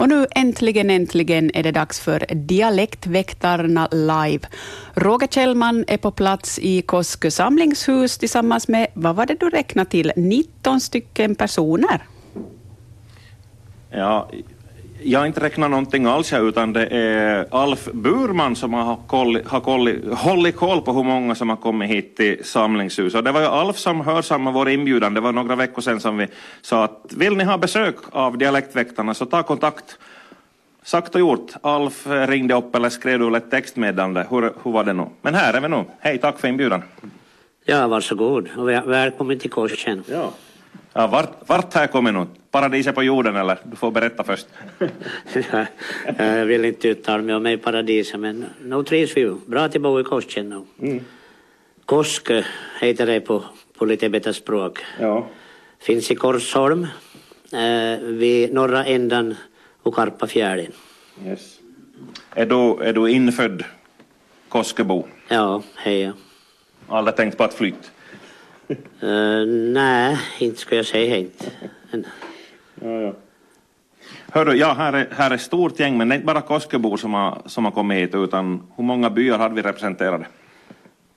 Och nu äntligen, äntligen är det dags för Dialektväktarna live. Roger Kjellman är på plats i Koskö samlingshus tillsammans med, vad var det du räknade till, 19 stycken personer? Ja, jag har inte räknat någonting alls här, utan det är Alf Burman som har, koll, har koll, hållit koll på hur många som har kommit hit till samlingshuset. Och det var ju Alf som hörsammade vår inbjudan. Det var några veckor sedan som vi sa att vill ni ha besök av Dialektväktarna så ta kontakt. Sagt och gjort. Alf ringde upp eller skrev du ett textmeddelande. Hur, hur var det nu? Men här är vi nu. Hej, tack för inbjudan. Ja, varsågod och välkommen till korsen. Ja. Ja, vart, vart har jag kommit nu? Paradiset på jorden eller? Du får berätta först. jag vill inte uttala mig om mig i paradiset men nu trivs vi ju. Bra att bo i Korsen nu. Mm. Koskö heter det på, på lite bättre språk. Ja. Finns i Korsholm eh, vid norra ändan och Karpafjärden. Yes. Är du, är du infödd Kosköbo? Ja, hej. Aldrig tänkt på att flytta? Uh, nej, inte skulle jag säga inte. Ja, ja. Hörru, ja, här är, här är ett stort gäng, men det är inte bara Koskebor som har, som har kommit hit, utan hur många byar hade vi representerade?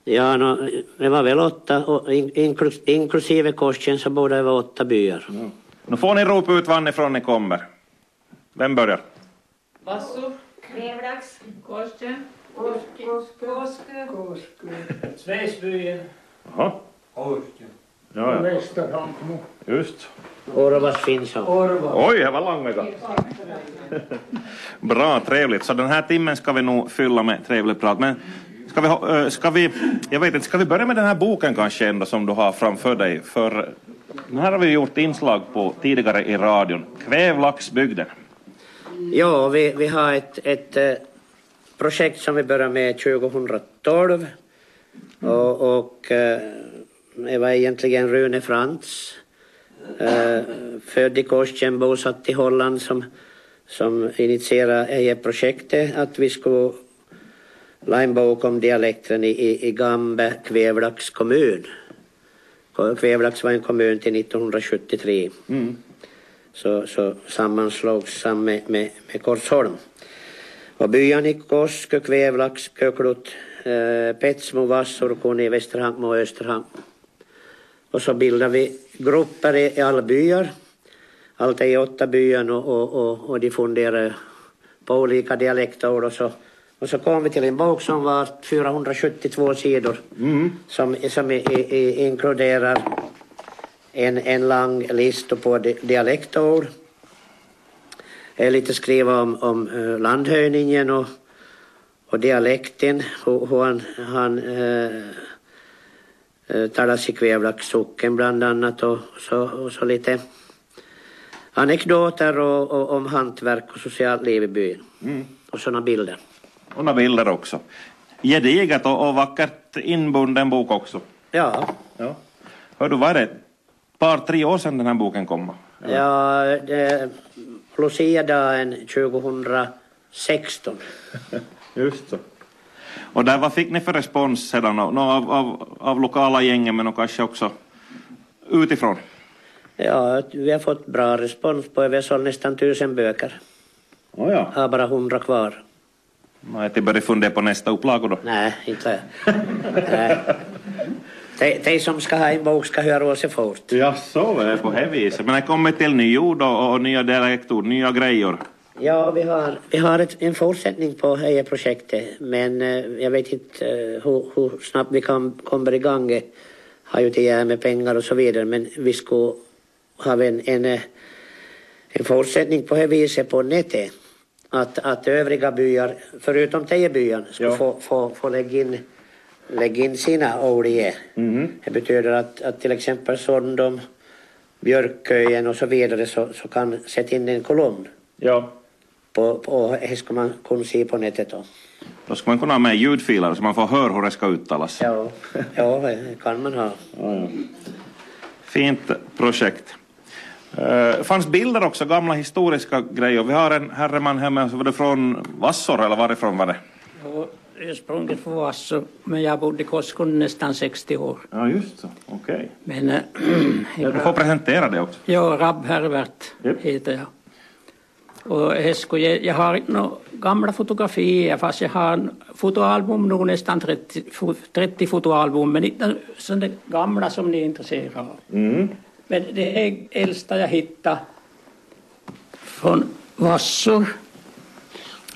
Ja, no, det var väl åtta, inklus, inklusive Korsen så borde det vara åtta byar. Ja. Nu får ni ropa ut varifrån ni kommer. Vem börjar? Vasso. Kvävlax. Korsen. Koske. Koske. Svesbyen. Jaha. Orten. Ja, ja. Västerhankmo. Just. Orvas finns också. Oj, det var långa. Bra, trevligt. Så den här timmen ska vi nog fylla med trevligt prat. Men ska vi, ska vi, jag vet inte, ska vi börja med den här boken kanske ändå som du har framför dig? För den här har vi gjort inslag på tidigare i radion. Kvävlaxbygden. Ja, vi, vi har ett, ett projekt som vi började med 2012. Och, och det var egentligen Rune Frans, eh, född i Korsten, bosatt i Holland, som, som initierade projektet att vi skulle la en bok om dialekten i, i, i Gambe, Kvävlax kommun. Kvävlax var en kommun till 1973. Mm. Så, så sammanslogs han med, med, med Korsholm. Och byarna i Koskö, Kvävlax, Köklut, eh, Petsmo, Vassurkuni, Västerhankmo och Österhankmo. Och så bildar vi grupper i, alla byar. Allt är i åtta byar och, och, och, och de funderar på olika dialektord och så, och så kom vi till en bok som var 472 sidor mm. som, som i, i, inkluderar en, en lång lista på dialektord. Lite skriva om, om uh, landhöjningen och, och dialekten, hur, hur han, han Eh, talas i Kvävlax socken bland annat och så, och så lite anekdoter och, och, om hantverk och socialt liv i byn. Mm. Och sådana bilder. Och några bilder också. Gediget och, och vackert inbunden bok också. Ja. ja. Hör du, vad är det? Ett par, tre år sedan den här boken kom? Eller? Ja, det, Lucia-dagen 2016. Just så. Och där, vad fick ni för respons sedan av, av, av, av lokala gängen men kanske också utifrån? Ja, vi har fått bra respons på Vi har sålt nästan tusen böcker. Oh ja. Har bara hundra kvar. Nej, till börjar fundera på nästa upplaga då? Nej, inte. Nej. De, de som ska ha en bok ska höra av sig fort. Ja, så är det på det viset. Men det kommer till nyord och, och nya dialektord, nya grejer. Ja, vi har, vi har ett, en fortsättning på det projektet men eh, jag vet inte eh, hur, hur, snabbt vi kan, kommer igång. Det har ju till med pengar och så vidare men vi skulle ha en, en, eh, en fortsättning på det viset på nätet. Att, att övriga byar, förutom Tejebyan, ska ja. få, få, få lägga, in, lägga in sina det. Mm. Det betyder att, att till exempel Sondom, Björköjen och så vidare så, så kan sätta in en kolumn. Ja på, på, det ska man kunna se på nätet då. Då ska man kunna ha med ljudfiler så man får höra hur det ska uttalas. Ja, ja det kan man ha. Ja, ja. Fint projekt. Uh, fanns bilder också, gamla historiska grejer. Vi har en herreman här med oss, var det från Vassor eller varifrån var det? Ja, ursprunget från Vassor, men jag bodde i Koskon nästan 60 år. Ja, just så, okej. Okay. Men... Äh, du får presentera det också. Ja, Rabb Hervert yep. heter jag. Och jag har några gamla fotografier fast jag har fotoalbum nog nästan 30, 30 fotoalbum men inte sådana gamla som ni är intresserade av. Mm. Men det är äldsta jag hittade från Vassor.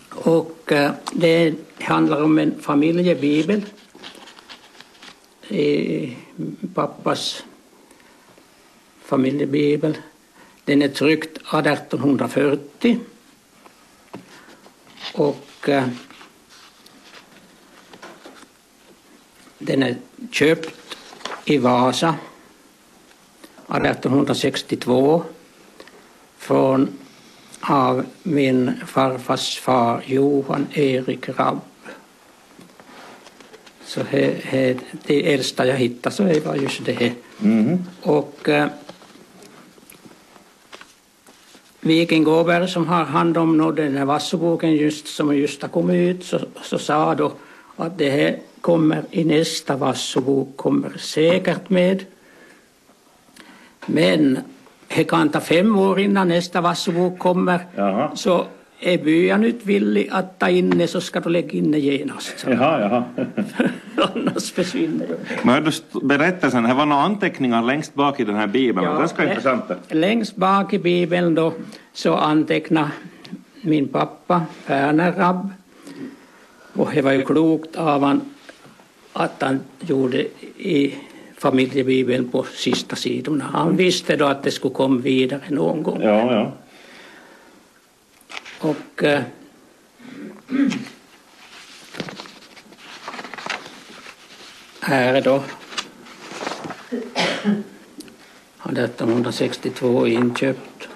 Och eh, det handlar om en familjebibel. I pappas familjebibel. Den är tryckt 1840. Och eh, den är köpt i Vasa 1862 från av min farfars far Johan Erik Rabb. Så he, he, det äldsta jag hittade så var just det. Mm. Och eh, Viking Åberg som har hand om den här Vassoboken just som just har kommit ut så, så sa då att det här kommer i nästa Vassobok kommer säkert med. Men det kan ta fem år innan nästa Vassobok kommer. Jaha. Så är byan inte villig att ta in det så ska du lägga in det genast. Så. Jaha, jaha. Annars försvinner det. Men du berättelsen, det var några anteckningar längst bak i den här bibeln. Ja, Ganska intressant. Längst bak i bibeln då så antecknar min pappa Werner Rabb. Och det var ju klokt av han att han gjorde i familjebibeln på sista sidorna. Han visste då att det skulle komma vidare någon gång. Ja, ja. Och eh, här då har 1962 inköpt.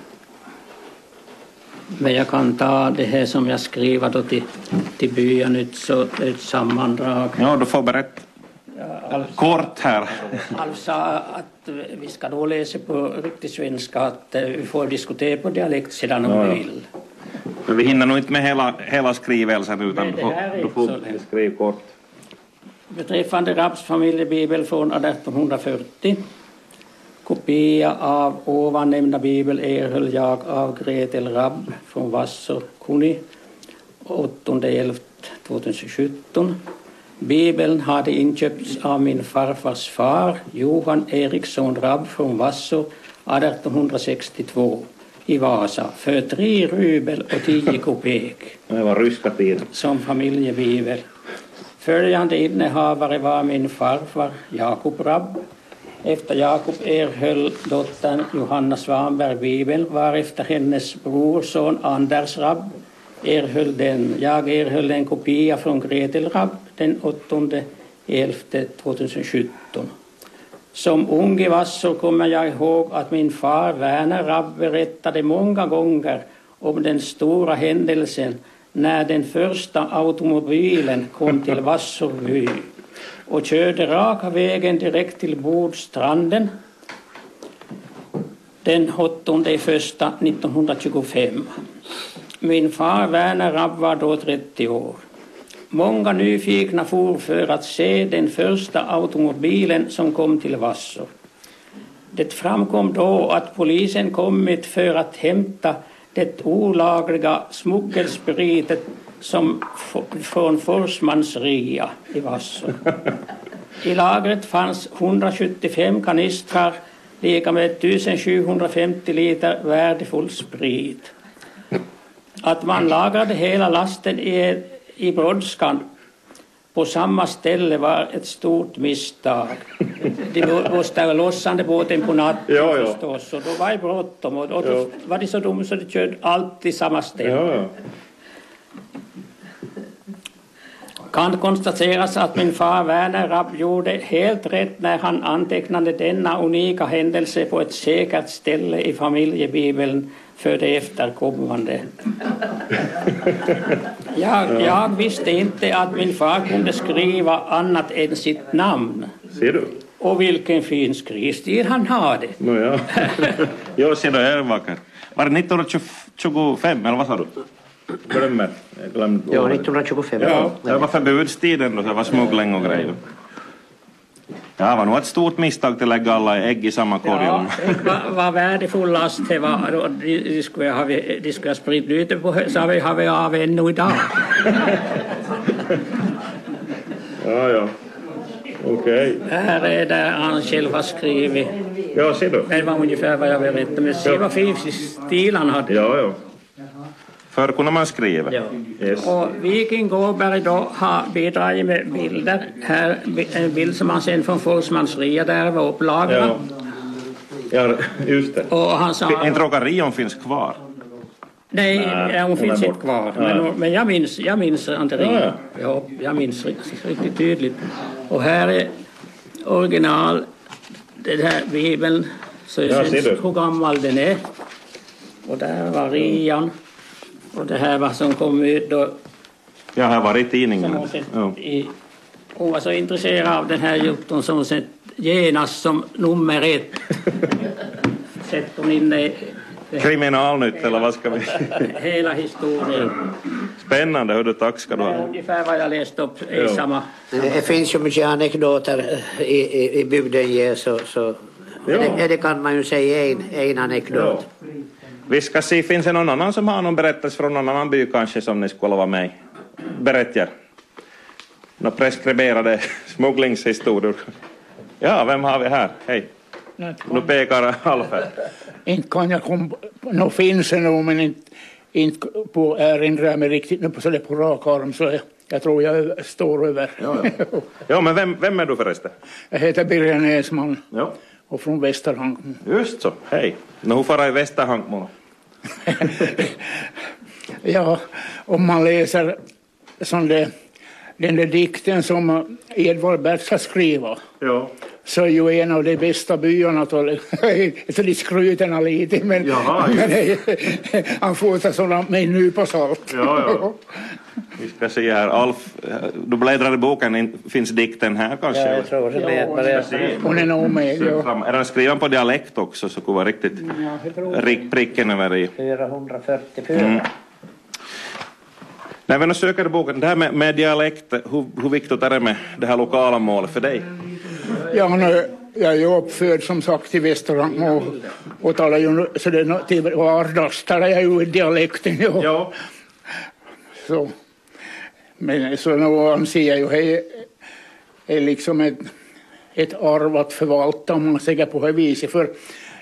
Men jag kan ta det här som jag skriver då till, till byan, ett, så, ett sammandrag. Ja, du får berätta. Kort här. Alf sa att vi ska då läsa på riktig svenska, att eh, vi får diskutera på dialekt sedan om vi vill. Men vi hinner nog inte med hela, hela skrivelsen utan du får, du får skriva kort. Beträffande Rabbs familjebibel från 1840 Kopia av ovan nämnda bibel erhöll jag av Gretel Rabb från Vassor Kuni 8.11.2017 Bibeln hade inköpts av min farfars far Johan Eriksson Rabb från Vassor 1862 i Vasa för tre rubel och tio kopek. Det var ryska tid. Som familjebibel. Följande innehavare var min farfar Jakob Rabb. Efter Jakob erhöll dottern Johanna Svanberg bibeln varefter hennes brorson Anders Rabb erhöll den. Jag erhöll en kopia från Gretel Rabb den 8 11 2017. Som ung i Vassor kommer jag ihåg att min far Werner Rabb berättade många gånger om den stora händelsen när den första automobilen kom till Vassorby och körde raka vägen direkt till Bordstranden den 8 första 1925. Min far Werner Rabb var då 30 år. Många nyfikna for för att se den första automobilen som kom till Vassor. Det framkom då att polisen kommit för att hämta det olagliga smuggelspritet som från Forsmans ria i Vassor. I lagret fanns 175 kanistrar lika med 1750 liter värdefull sprit. Att man lagrade hela lasten i i brådskan på samma ställe var ett stort misstag. De måste lossande båten på natten ja, ja. förstås och då var det bråttom och då ja. var de så dumma så de körde alltid samma ställe. Ja. Kan konstateras att min far Werner Rabb gjorde helt rätt när han antecknade denna unika händelse på ett säkert ställe i familjebibeln för de efterkommande. Jag, jag visste inte att min far kunde skriva annat än sitt namn. Ser du? Och vilken fin skrivstil han hade. Nåja. jo, ser du, det är vackert. Var det 1925 eller vad sa du? Glömmer. Jag glömde. Ja, 1925. Ja, det var förbudstiden då, det var smuggling och grejer. Ja, det var nog ett stort misstag att lägga alla ägg i samma korg. Ja, det var, var värdefull last det var. och De, skulle ha, de skulle ha spridit ut det på så har vi, har vi av ännu idag. Ja, ja. Okej. Här är där han själv har skrivit. Ja, ser du. Det var ungefär vad jag berättade. Men se vad fin stil han hade. Ja, ja. Förr kunde man skriva. Ja. Yes. Och Viking Gåberg då har bidragit med bilder. Här en bild som han sen från Forsmansria där var upplagrad. Ja. ja, just det. Och han sa... Inte råkar Rion finns kvar. Nej, Nej, hon finns inte kvar. Men, men jag minns, jag minns Anterin. Ja, Ja, jag minns riktigt, riktigt tydligt. Och här är original, den här bibeln. Så Ja, jag ser du. syns hur gammal den är. Och där var rian. Och det här var som kom ut då. Jag har varit i Som tidningen. Ja. i, hon var så intresserad av den här jukton som hon sett genast som nummer ett. Sett hon in i Kriminalnytt eller vad ska vi... hela historien. Spännande, hördu, tack ska du Det är ha. ungefär vad jag läste upp i Ja. samma... Det finns ju mycket anekdoter i, i, i bygden så, så Ja. det, det kan man ju säga en, en anekdot. Vi ska se, finns det någon annan som har någon berättelse från någon annan by kanske som ni skulle vara med? Berättar. Några preskriberade smugglingshistorier. Ja, vem har vi här? Hej. Nu pekar Alfred. Inte kan jag komma nå finns det nog men inte, inte på erinrar jag mig riktigt nu på, så på rak arm så jag, jag tror jag står över. Ja, men vem, vem är du förresten? jag heter Birger Näsman Ja. och från Västerhankmo. Just så, hej. Nu hur fara i Västerhankmo? Ja, om man läser som det, den där dikten som Edvard Bertz skriver. Ja så är ju en av de bästa byarna. Så de skryter lite men, Jaha, men han får sådana med en nypa salt. Ja, ja. Vi ska se här, Alf, du bläddrar i boken, in- finns dikten här kanske? Ja, jag tror det. Bara, Hon är nog med. Ja. Är den skriven på dialekt också så skulle vara riktigt rik, pricken över i. 444. Mm. När vi nu söker i boken, det här med, med dialekt, hur, hur viktigt är det med det här lokala målet för dig? Ja, nu, jag är ju uppfödd som sagt i Västerhankmo och, och talar ju så det till vardags talar jag ju dialekten. Ja. Ja. Så, men så nu anser jag ju det är liksom ett, ett arv att förvalta om man säger på det viset. För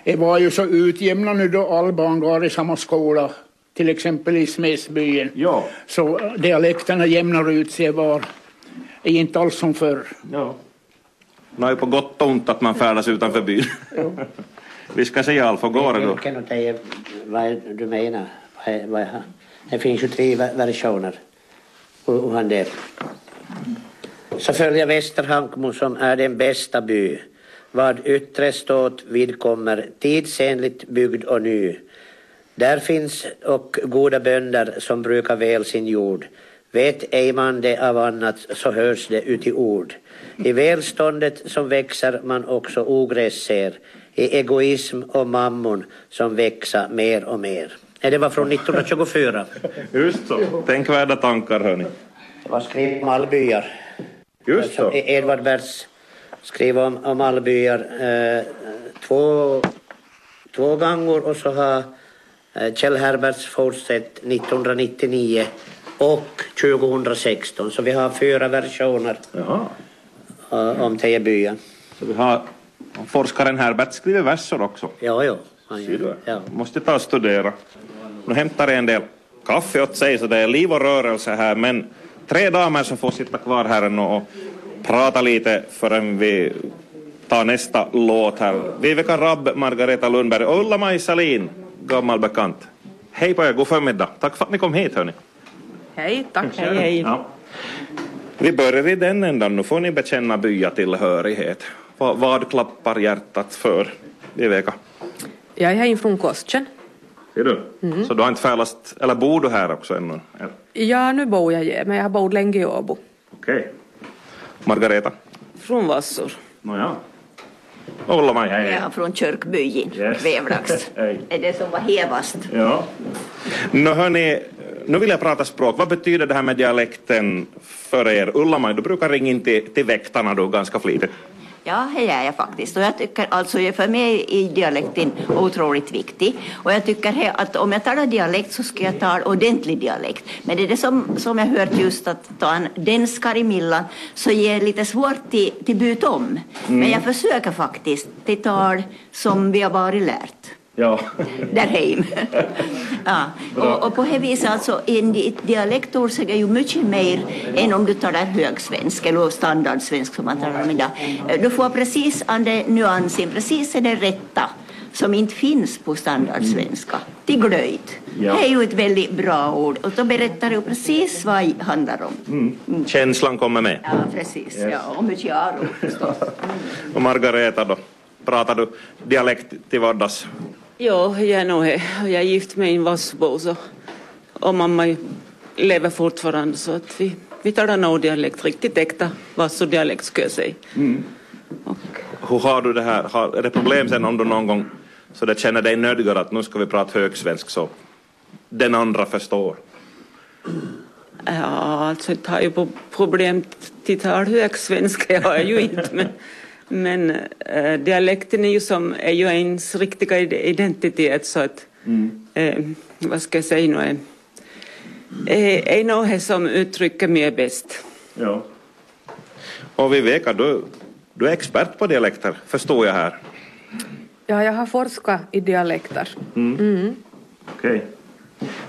det var ju så utjämnat nu då alla barn går i samma skola, till exempel i Smedsbyen. Ja. Så dialekterna jämnar ut sig var, är inte alls som förr. ja. Det är ju på gott och ont att man färdas utanför byn. Vi ska se Alf, hur går det då? Dig, vad du menar? Vad det finns ju tre ver- versioner. Hur han det. Så följer Västerhankmo som är den bästa by. Vad yttre ståt vidkommer tidsenligt byggd och ny. Där finns och goda bönder som brukar väl sin jord. Vet ej man det av annat så hörs det ut i ord. I välståndet som växer man också ogräs ser. I egoism och mammon som växa mer och mer. Det var från 1924. Just så. Tänkvärda tankar hörni. Det var skrivet om allbyar. Just så. Edvard Bertz skrev om, om allbyar eh, två, två gånger och så har eh, Kjell Herberts fortsatt 1999 och 2016. Så vi har fyra versioner Jaha. om Tejebyen. Så vi har forskaren Herbert skriver verser också. Ja, ja. Han Ja. Måste ta och studera. Nu hämtar jag en del kaffe åt sig så det är liv och rörelse här men tre damer som får sitta kvar här ännu och prata lite förrän vi tar nästa låt här. Viveka Rabb, Margareta Lundberg och Ulla-Maj Salin, gammal bekant. Hej på er, god förmiddag. Tack för att ni kom hit hörni. Hej, tack. Hej, hej. Ja. Vi börjar i den ändan, nu får ni bekänna byatillhörighet. Vad, vad klappar hjärtat för? Viveka? Jag är här från Kostjen. Ser du? Så du har inte färlast, eller bor du här också ännu? Eller? Ja, nu bor jag här, men jag har bott länge i Åbo. Okej. Margareta? Från Vassor. Nåja. Ulla-Maj, hej. Ja, från Kyrkbyn, Yes. Kvävlax. Hej. är det som var hevast. Ja. Nu hörni, nu vill jag prata språk. Vad betyder det här med dialekten för er? Ulla-Maj, du brukar ringa in till, till väktarna då ganska flitigt. Ja, det gör jag faktiskt. Och jag tycker alltså, för mig är dialekten otroligt viktig. Och jag tycker att om jag talar dialekt så ska jag tala ordentlig dialekt. Men det är det som, som jag hört just att ta en denskarimillan så ger lite svårt till, till byt om. Men jag försöker faktiskt till tal som vi har varit lärt Ja. där hem. ja. och, och på det viset alltså, en dialektord säger ju mycket mer än om du talar högsvensk eller standardsvensk som man talar om idag. Eh, Du får precis an det nyansen, precis det rätta som inte finns på standardsvenska, till glöjd. Ja. Det är ju ett väldigt bra ord och då berättar du precis vad det handlar om. Känslan kommer med. Ja, precis. Ja, och mycket aro förstås. Och Margareta då? Pratar du dialekt till vardags? Ja, jag är nog det. Jag är gift med en Vassbo så, och mamma lever fortfarande så att vi, vi talar nog dialekt, riktigt äkta Vassodialekt skulle jag säga. Och, Hur har du det här? Har, är det problem sen om du någon gång så det känner dig nödgad att nu ska vi prata högsvensk så den andra förstår? ja, alltså jag har ju på problem till tal högsvenska, jag har ju inte men, men äh, dialekten är ju, som, är ju ens riktiga ide- identitet så att eh, vad ska jag säga nu är, är, är nog det som uttrycker mig bäst. Ja. Och Viveka, du, du är expert på dialekter, förstår jag här. Ja, jag har forskat i dialekter. Okej.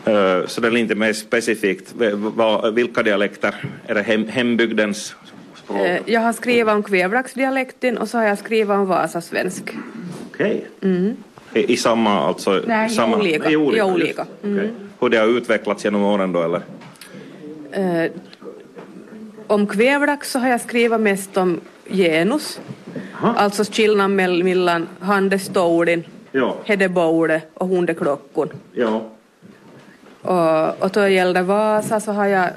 Eh, så det är lite mer specifikt, v- vad- vilka dialekter? Är det hem, hembygdens? Eh, Jag har skrivit om kvävlaxdialekten och så har jag skrivit om vasasvensk. Okej. I, I samma, alltså? Nej, i samma, olika. I olika. I olika. Okej. Hur det har utvecklats genom åren då, eller? Eh, om kvävlax så har jag skrivit mest om genus. Alltså skillnaden mell- mellan handestålen, Ja. hedebordet och hundeklockan. Ja. Och, och då gällde Vasa så har jag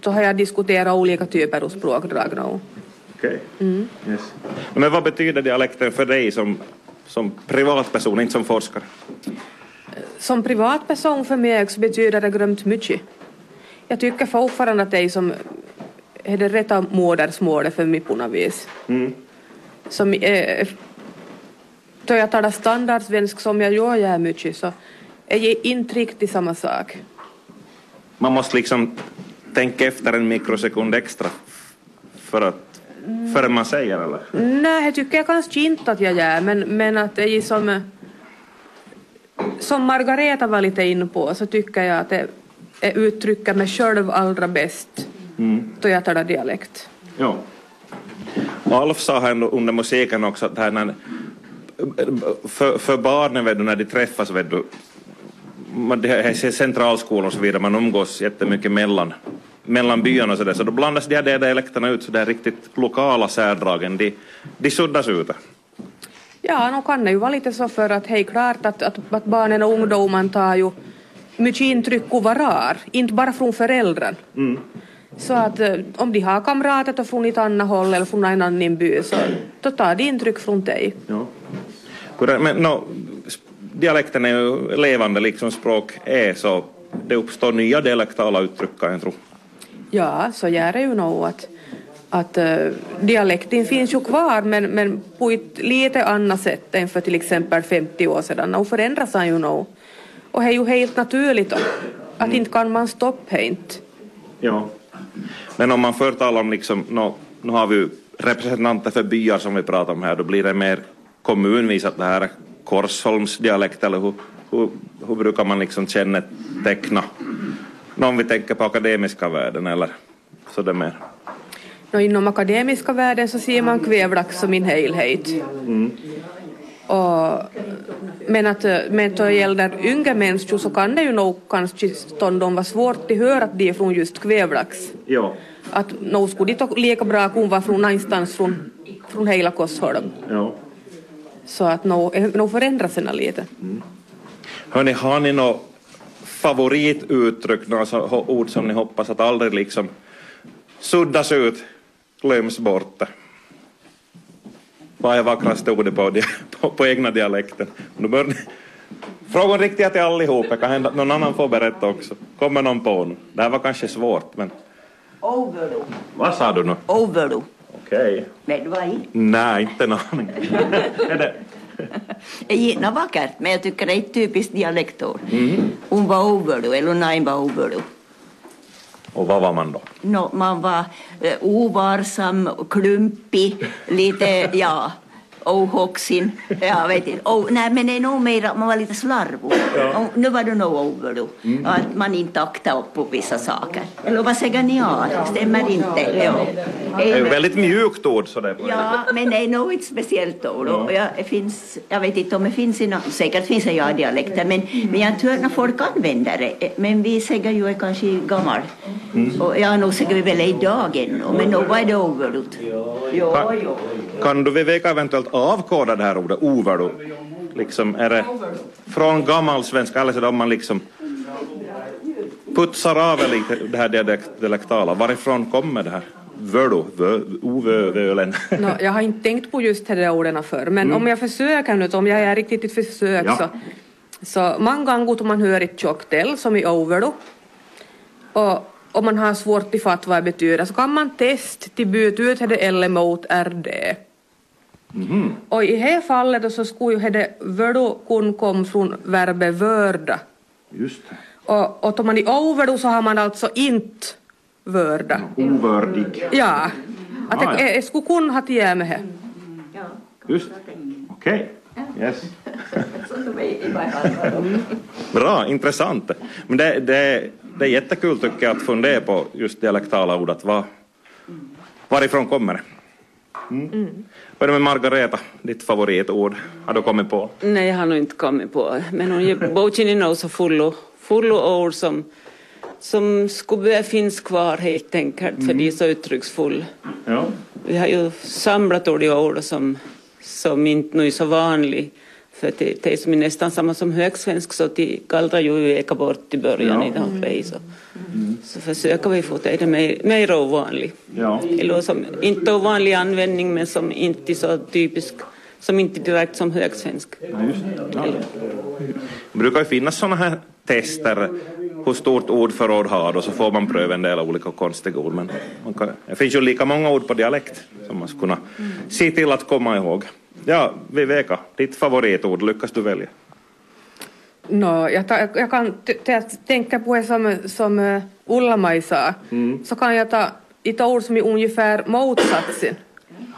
då har jag diskuterat olika typer av språkdrag nu. Okej. Yes. Men vad betyder dialekten för dig som, som privatperson, inte som forskare? Som privatperson för mig så betyder det grymt mycket. Jag tycker fortfarande att det är som är det rätta modersmålet för mig på något vis. Som, eh, då jag talar standardsvensk som jag gör jag mycket så är det inte riktigt samma sak. Man måste liksom tänka efter en mikrosekund extra för att, förrän man säger, eller? Nej, det tycker jag kanske inte att jag gör, men, men att det är som, som Margareta var lite inne på så tycker jag att det är uttrycker mig själv allra bäst då jag talar dialekt. Ja. Alf sa här under musiken också att här när, för, för barnen vet du, när de träffas vet du, man, det här är centralskolor och så vidare, man umgås jättemycket mellan, mellan byarna och så där, så då blandas de här dialekterna ut så där riktigt lokala särdragen, de, de suddas ut. Ja, nu kan det ju vara lite så för att är klart att, att, att barnen och ungdomen tar ju mycket intryck och varar, inte bara från föräldrarna. Så att eh, om de har kamrater från ett annat håll eller från en annan by så då tar de intryck från dig. Ja. Men no, dialekten är ju levande liksom språk är, så det uppstår nya dialektala uttryck kan jag tro. Ja, så gör det ju nog att, att uh, dialekten finns ju kvar men, men på ett lite annat sätt än för till exempel 50 år sedan. Och förändras han ju nog. Och det är ju helt naturligt då, att inte kan man stoppa inte. Ja. Men om man förr talar om liksom, no, nu har vi ju representanter för byar som vi pratar om här, då blir det mer kommunvis att det här är Korsholmsdialekt eller hur, hur, hur brukar man liksom känneteckna? No, om vi tänker på akademiska världen eller så det mer. Och inom akademiska världen så ser man kvävlax som en helhet. Och, men att men då gäller yngre människor så kan det ju nog kanske stundom vara svårt att höra att de är från just kvävlax. Ja. Att nog skulle de lika bra kunna vara från någonstans från, från hela Korsholm. ja. Så att nog, nog förändras den lite. Hörni, har ni något favorituttryck, några så- ord som ni hoppas att aldrig liksom suddas ut, glöms bort? Vad är vackraste ordet på, på, på egna dialekten? Nu bör ni... Frågan riktiga till allihop, det kan hända att någon annan får berätta också. Kommer någon på nu? Det här var kanske svårt, men... Ovelu. Vad sa du nu? Ovelu. Okej. Vet du vad i? Nej, inte en aning. är det? Gärna vackert, men jag tycker det är ett typiskt dialektord. Hon var ovödu, eller näin var ovödu. Och vad var man då? No, man var eh, ovarsam, klumpig, lite, ja, ohoxin. Jag vet inte. Oh, nej, men det är nog mer att man var lite slarvig. Och nu var det nog ovödu. Att man inte aktade upp på vissa saker. Eller vad säger ni? Ja, stämmer inte? Ja. Det är ju väldigt mjukt ord sådär. Ja, men det är nog ett speciellt ord. Och jag, det finns, jag vet inte om det finns i någon, säkert finns det ja dialekter, men, men jag hört när folk använder det. Men vi säger ju är kanske gammal. Och ja, nog säger vi väl idag ännu, men nog var det ovärdigt. Jo, jo. Kan du Viveka eventuellt avkoda det här ordet ovärdu? Liksom, är det från gammal svenska eller så om man liksom putsar av lite det här dialekt, dialektala. Varifrån kommer det här? Vödu, vö- ovövölen. No, jag har inte tänkt på just de där orden förr, men om jag försöker nu, om jag är riktigt ett försök Ja. så, så många gånger om man hör ett tjocktel som i overdo och om man har svårt att fatta vad det betyder så kan man testa till byta ut det eller mot RD. Och i det här fallet då så skulle ju det vödu kun kom från verbet vörda. Just det. Och, och om man i overdo så har man alltså inte vörda. Ovördig. Ja, att Ah, ja. jag, skulle kunna ha till med det. Just Okej. Yes. Varje fall. Bra, intressant. Men det, det, det är jättekul tycker jag att fundera på just dialektala ord. Vad, varifrån kommer det? Mm. Vad är det med Margareta, ditt favoritord? Har du kommit på? Nej, jag har nog inte kommit på. Men hon ger nog så fullo, fullo ord som, som skulle finnas kvar helt enkelt, för de är så uttrycksfulla. Ja. Vi har ju samlat ord i ord som, som inte nu är så vanliga. För det, det är som är nästan samma som högsvensk, så de gallrar ju eka bort i början Ja. i flesta. Så, så försöker vi få det mer, mer ovanligt. Ja. Eller som inte ovanlig användning, men som inte är så typisk, som inte direkt som högsvensk. Det brukar ju finnas sådana här tester hur stort ordförråd har och så får man pröva en del olika konstiga ord. Men man kan, det finns ju lika många ord på dialekt som man skulle kunna se till att komma ihåg. Ja, Viveka, ditt favoritord, lyckas du välja? No, jag, ta, jag kan tänka på det som, som uh, Ulla-Maj sa, så kan jag ta ett ord som är ungefär motsatsen.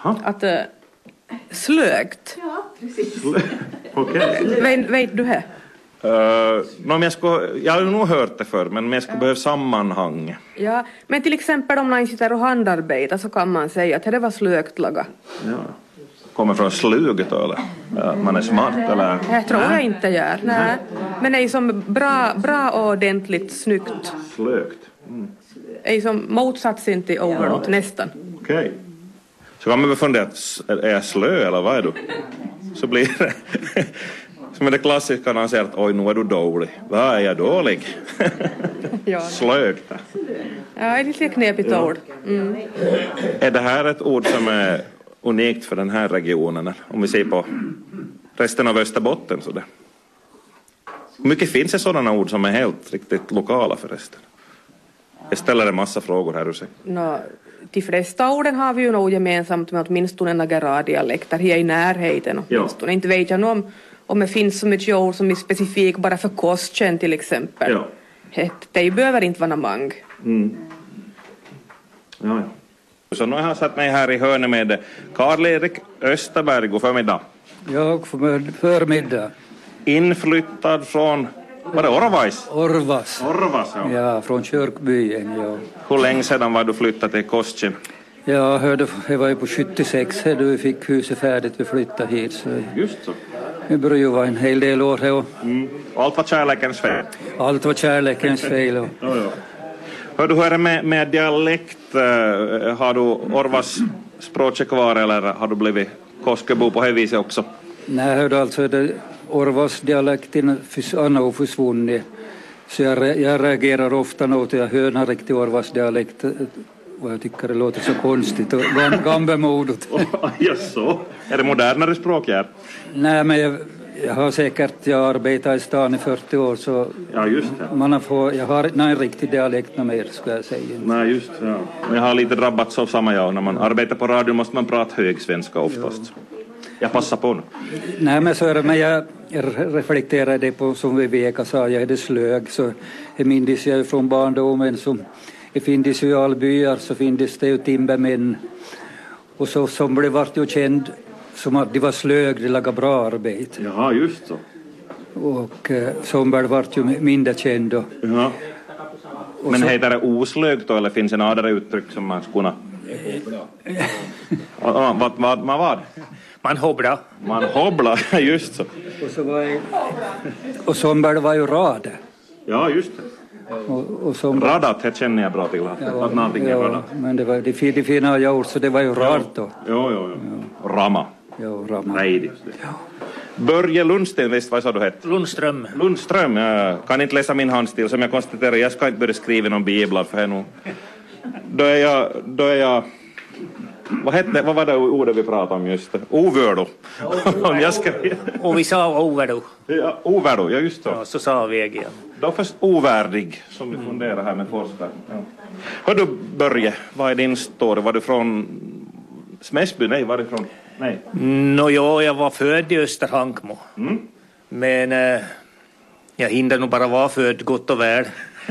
Att uh, slögt. Okej. Vet, vet du det? Uh, no, men jag, skulle, jag har nog hört det förr, men jag skulle behöva sammanhang. Ja, men till exempel om någon sitter och handarbetar så kan man säga att det var slögt laga. Ja. Kommer från sluget då, eller? Man är smart, eller? Det tror jag inte gör. Nej. Men det är som bra, bra och ordentligt snyggt. Slögt. Det är som motsatsen till overlord, nästan. Okej. Så kan man väl fundera, är jag slö eller vad är du? Så blir det som är det klassiska när han säger att oj, nu är du dålig. Vad är jag dålig? Ja, Slögt. ja det är lite knepigt ord. Mm. Är det här ett ord som är unikt för den här regionen? Om vi ser på resten av Österbotten. Så det. Hur mycket finns det sådana ord som är helt riktigt lokala förresten? Jag ställer en massa frågor här. Ursäkta. No, de flesta orden har vi ju nog gemensamt med åtminstone några dialekter här i närheten åtminstone. Inte vet jag om, om det finns så mycket ord som är specifika bara för kostkänd till exempel. Ja. Det, behöver inte vara många. Ja, ja. Så nu har jag satt mig här i hörnet med Karl-Erik Österberg. God förmiddag. Jag för förmiddag. Inflyttad från, var det Orvais? Orvas. Orvas, ja. Ja, från Kyrkbyen. Ja. Hur länge sedan var du flyttade till Kostjen? Jag hörde, det var ju på 76 här då vi fick huset färdigt, vi flyttade hit. Så Just så. det började ju vara en hel del år här och Mm. Allt var kärlekens fel. allt var kärlekens fel. Och, Hör du, hur är det med, med dialekt? Eh, Har du Orvas språket kvar eller har du blivit Koskebo på det viset också? nej, jag hörde alltså det, Orvas dialekten förs- har försvunnit. Så jag, jag reagerar ofta till jag hör en riktig Orvas dialekt. Och jag tycker det låter så konstigt och gam- gammalmodigt. Jaså? Är det modernare språk här? Nej, men jag, jag har säkert jag arbetat i stan i 40 år så Ja, just det. man har få, jag har inte en riktig dialekt mer skulle jag säga. Nej, just ja. Men jag har lite drabbats av samma jag. När man arbetar på radio måste man prata högsvenska oftast. Jag passar på nu. Nej men så är det, men jag reflekterade på som Viveka sa, jag hade slög så det minns jag från barndomen som det finns ju i alla byar så finns det ju timbermän och så som blev vart ju känd som att de var slög, de lagade bra arbete. Jaha, just så. Och eh, Somberg vart ju mindre känd då. Ja. Men heter det oslögt då eller finns det några andra uttryck som man skulle kunna... Ja, ja, Vad, vad, vad var det? Man hobblar. Man hobblar, just så. Och, så var jag, och Somberg var ju rade. Ja, just det. Och, och Somberg, Radat, det känner jag bra till. Att, att någonting är ja, radat. men det var det, fi- det fina jag gjort så det var ju rart då. Jo, jo, jo. Rama. Ja, Rama. Nej. Börje Lundsten, visst vad sa du hette? Lundström. Lundström, jag kan inte läsa min handstil som jag konstaterar, jag ska inte börja skriva någon biblar för nu. Då är jag, då är jag, vad hette, vad var det ordet vi pratade om just? Ovördo. om jag ska, Och vi sa ovärdo. ja, ovärdo, ja just så. Ja, så sa vi igen. Då först ovärdig, som vi funderar här med forskare. Ja. Hör du Börje, vad är din story? Var du från Smäsby? Nej, varifrån? Nej. Nå, ja, jag var född i Österhankmo. Men eh, jag hinner nog bara vara född gott och väl.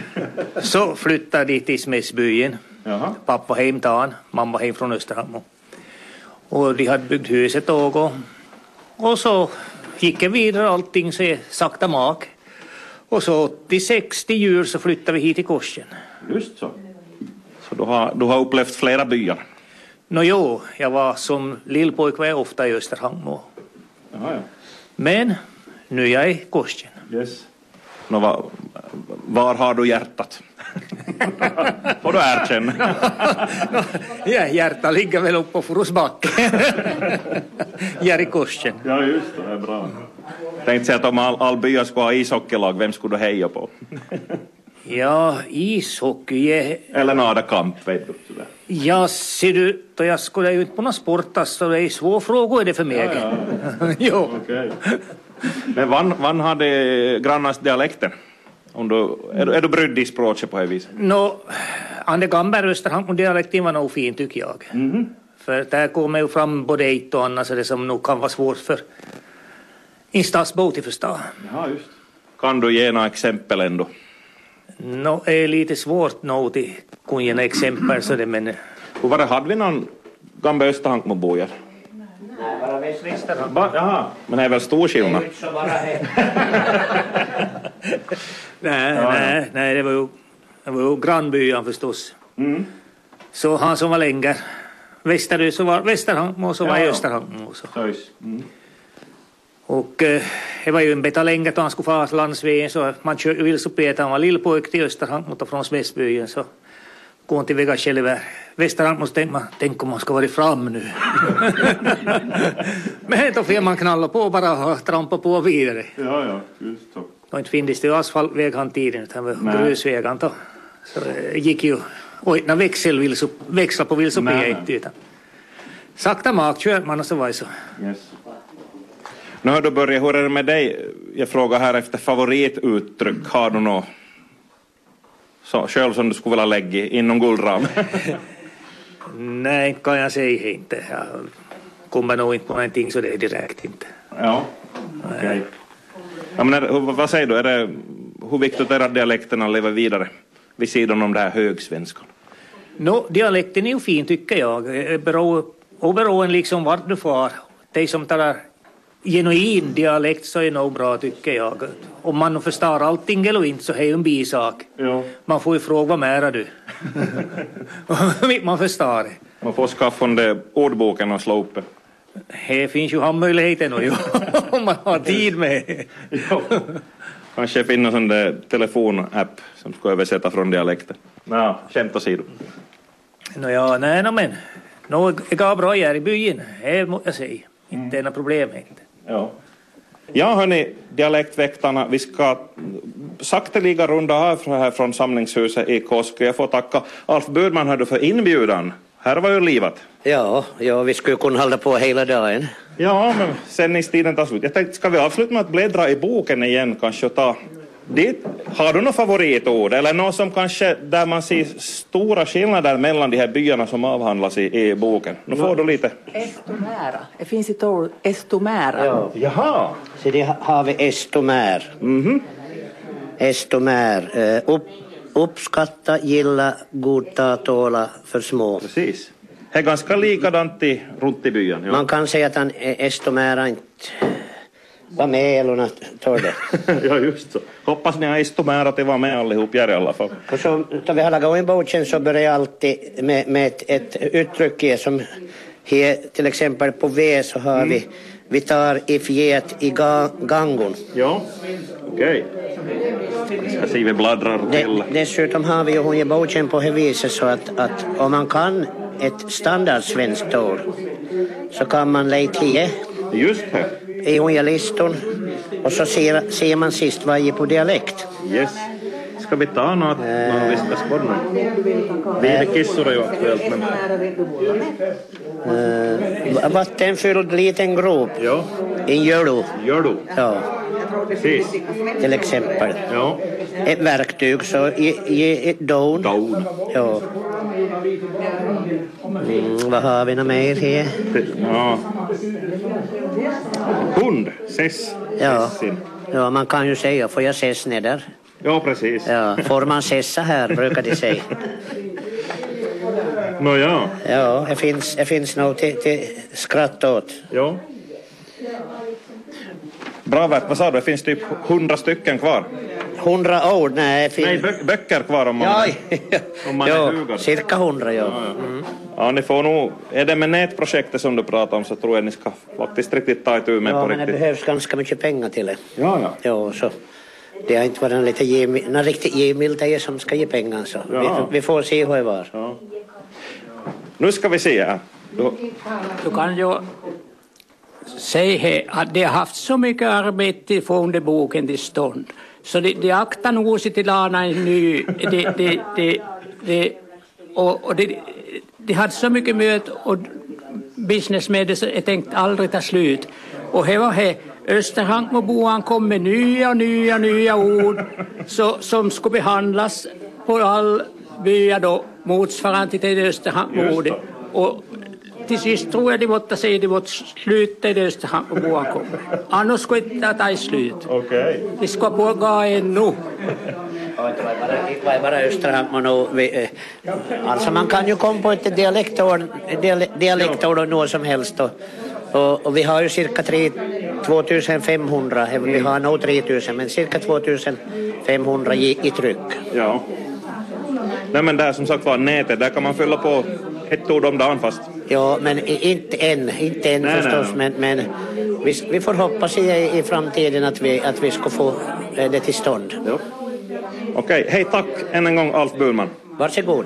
Så flyttade jag till Smäsbyen. Jaha. Pappa hem till han, mamma hem från Österhankmo. Och de hade byggt huset och, och så gick jag vidare allting så sakta mak. Och så 86 till jul så flyttade vi hit till Korsen. Just så. Så du har, du har upplevt flera byar? Nå jo, jag var som lillpojk var jag ofta i Österhankmo. Jaha, ja. Men, Nu är jag i Korsen. Yes. Nå, var, var har du hjärtat? Får du erkänna. Ja, hjärtat ligger väl uppe på är i Korsen. Ja, just det. Det är bra. Tänkte säga att om all, all byar skulle ha ishockeylag, vem skulle du heja på? Ja, ishockey. Eller nadakamp, vet du. Sådär. Ja, ser du, då jag skulle ju inte på någon sport, så det är svår fråga är det för mig. jo. Okej. Men vann, vann hade grannars dialekten? Om du, är, du- är du brydd i språket på det viset? Nå, Ande Gamberg Österhankmo-dialekten var nog fin tycker jag. För där kommer ju fram både ett och annat så det som nog kan vara svårt för en stadsbo att förstå. Ja, just. Kan du ge några exempel ändå? Nå, är lite svårt nog till kunna ge några exempel så det men... Hur var det, hade vi någon gamla Österhankmobojar? Bara Västlisterhamn. Jaha, men det är väl stor skillnad? Nej, nej, nej, det var ju, det var ju grannbyan förstås. Så han som var längre västerut så var Västerhankmo och så var Ja, ja. Österhankmo. Så. Söjs. Mm. Och eh, det var ju en beta längre då han skulle fara till landsvägen så man körde vilsopet. Han var lillpojk till Österhankmo och från Smedsbyen så går han till väga själv. Västerhankmo så tänkte man, tänk om man ska vara fram nu. Men då får man knalla på bara och trampa på vidare. Ja, ja, just så. Då inte finns det asfaltväg han tiden utan det var grusväg han då. Så det gick ju och inte växel, växla på nej. inte utan sakta mak kör man och så var det så. Yes. Nu hör du Börje, hur är det med dig? Jag frågar här efter favorituttryck. Har du något så, själv som du skulle vilja lägga inom guldram? Nej, kan jag säga inte. Jag kommer nog inte på någonting så det är direkt inte. ja, okej. Ja, men är, det- hur, vad säger du, är det, hur viktigt är det att dialekterna lever vidare vid sidan om det här högsvenskan? Nå, dialekten är ju fin tycker jag. Eh, Beror, oberoende liksom vart du far. De som talar genuin dialekt så är nog bra tycker jag. Om man förstår allting eller inte så är det en bisak. Ja. Man får ju fråga vad är du? man förstår det. Man får skaffa den ordboken och slå upp det. Här finns ju handmöjligheten nu ju, om man har tid med. Kanske finns en sån där telefonapp som ska översätta från dialekten. Ja, skämt åsido. Nå ja, nej, no, men. Nå, det går bra här i byn, det måste jag säga. Inte några problem inte. Ja. Ja, hörni, dialektväktarna, vi ska sakteliga runda av här från Samlingshuset i Koske. Jag får tacka Alf Burman för inbjudan Här var ju livat. Ja, ja, vi skulle kunna hålla på hela dagen. Ja, men sändningstiden tar slut. Jag tänkte, ska vi avsluta med att bläddra i boken igen kanske och ta dit? Har du något favoritord eller något som kanske där man ser stora skillnader mellan de här byarna som avhandlas i, i boken? Nu får du lite. Estomära. Det finns ett ord, estomära. Ja. Jaha. Så det har vi estomär. Mhm. Estomär. Eh, upp, uppskatta, gilla, godta, tåla, försmå. Precis. Det är ganska likadant i, runt i byn. Ja. Man kan säga att han är estomära inte var med tar det. ja, just så. Hoppas ni har istomära att det var med allihop här i alla fall. Och så, då vi har lagat in boken så börjar jag alltid med, med ett, ett uttryck som här, till exempel på V så har vi vi tar ifjet i ga, gangon. Ja, okej. Ska se, vi bladdrar De, till. dessutom har vi ju hon i boken på det viset så att, att om man kan ett standardsvenskt ord så kan man lägga till Just det. Listan och så ser, ser man sist är på dialekt. Yes. Ska vi ta något? Nå, vi ska skåda. Viivekissor är ju aktuellt, men... Uh, vattenfylld liten grop. Ja. En gölu. Gör Ja, Precis. till exempel. Ja. Ett verktyg så ge, ge ett don. Down. Ja. Mm, vad har vi något mer här? Ja. Hund. Sess. Ja. Sessin. ja, man kan ju säga får jag ses neder? Ja, precis. Ja, får man sessa här brukar de säga. Nå ja. Det finns, det finns nog till, till skratt åt. Ja. Bra verk. Vad sa du? Det finns typ hundra stycken kvar. Hundra ord? Nej, det Nej, bö- böcker kvar om man, Ja, om man är ja, hugad. cirka hundra ja. Ja, ni får nog... Är det med nätprojektet som du pratar om så tror jag ni ska faktiskt riktigt ta itu med Ja, på men det riktigt. behövs ganska mycket pengar till det. Ja, ja. Ja, så det har inte varit en lite givmild, någon riktigt givmild är som ska ge pengar så Ja. vi, vi får se hur det var. Ja. Nu ska vi se här. Då, Du kan ju säga här att de har haft så mycket arbete att få boken till stånd. Så de, de aktar nog sig till lana ny. De, de, de, de, och, och de, de hade så mycket möte och business med det så jag tänkte aldrig ta slut. Och här var här Österhankmoboan kom med nya, nya, nya ord så, som skulle behandlas på all bya då motsvarande till det Österhankmoordet. Och till sist tror jag de måste säga de måste sluta i det Österhankmoboan kom. Annars skulle det inte ta slut. Okej. Det ska pågå ännu. Det var bara, det Österhammar och Alltså man kan ju komma på ett dialektord, diale- dialektord och något som helst. Och, och, vi har ju cirka 3, 2500, eh, vi har nog 3000 men cirka 2500 i, i tryck. Ja. Nej men där som sagt var nätet, där kan man fylla på ett ord om dagen fast. Ja, men inte än, inte än Nej, förstås, nej. men, men vi, vi får hoppas i, i framtiden att vi, att vi ska få eh, det till stånd. Okej, hej tack än en gång Alf Burman. Varsågod.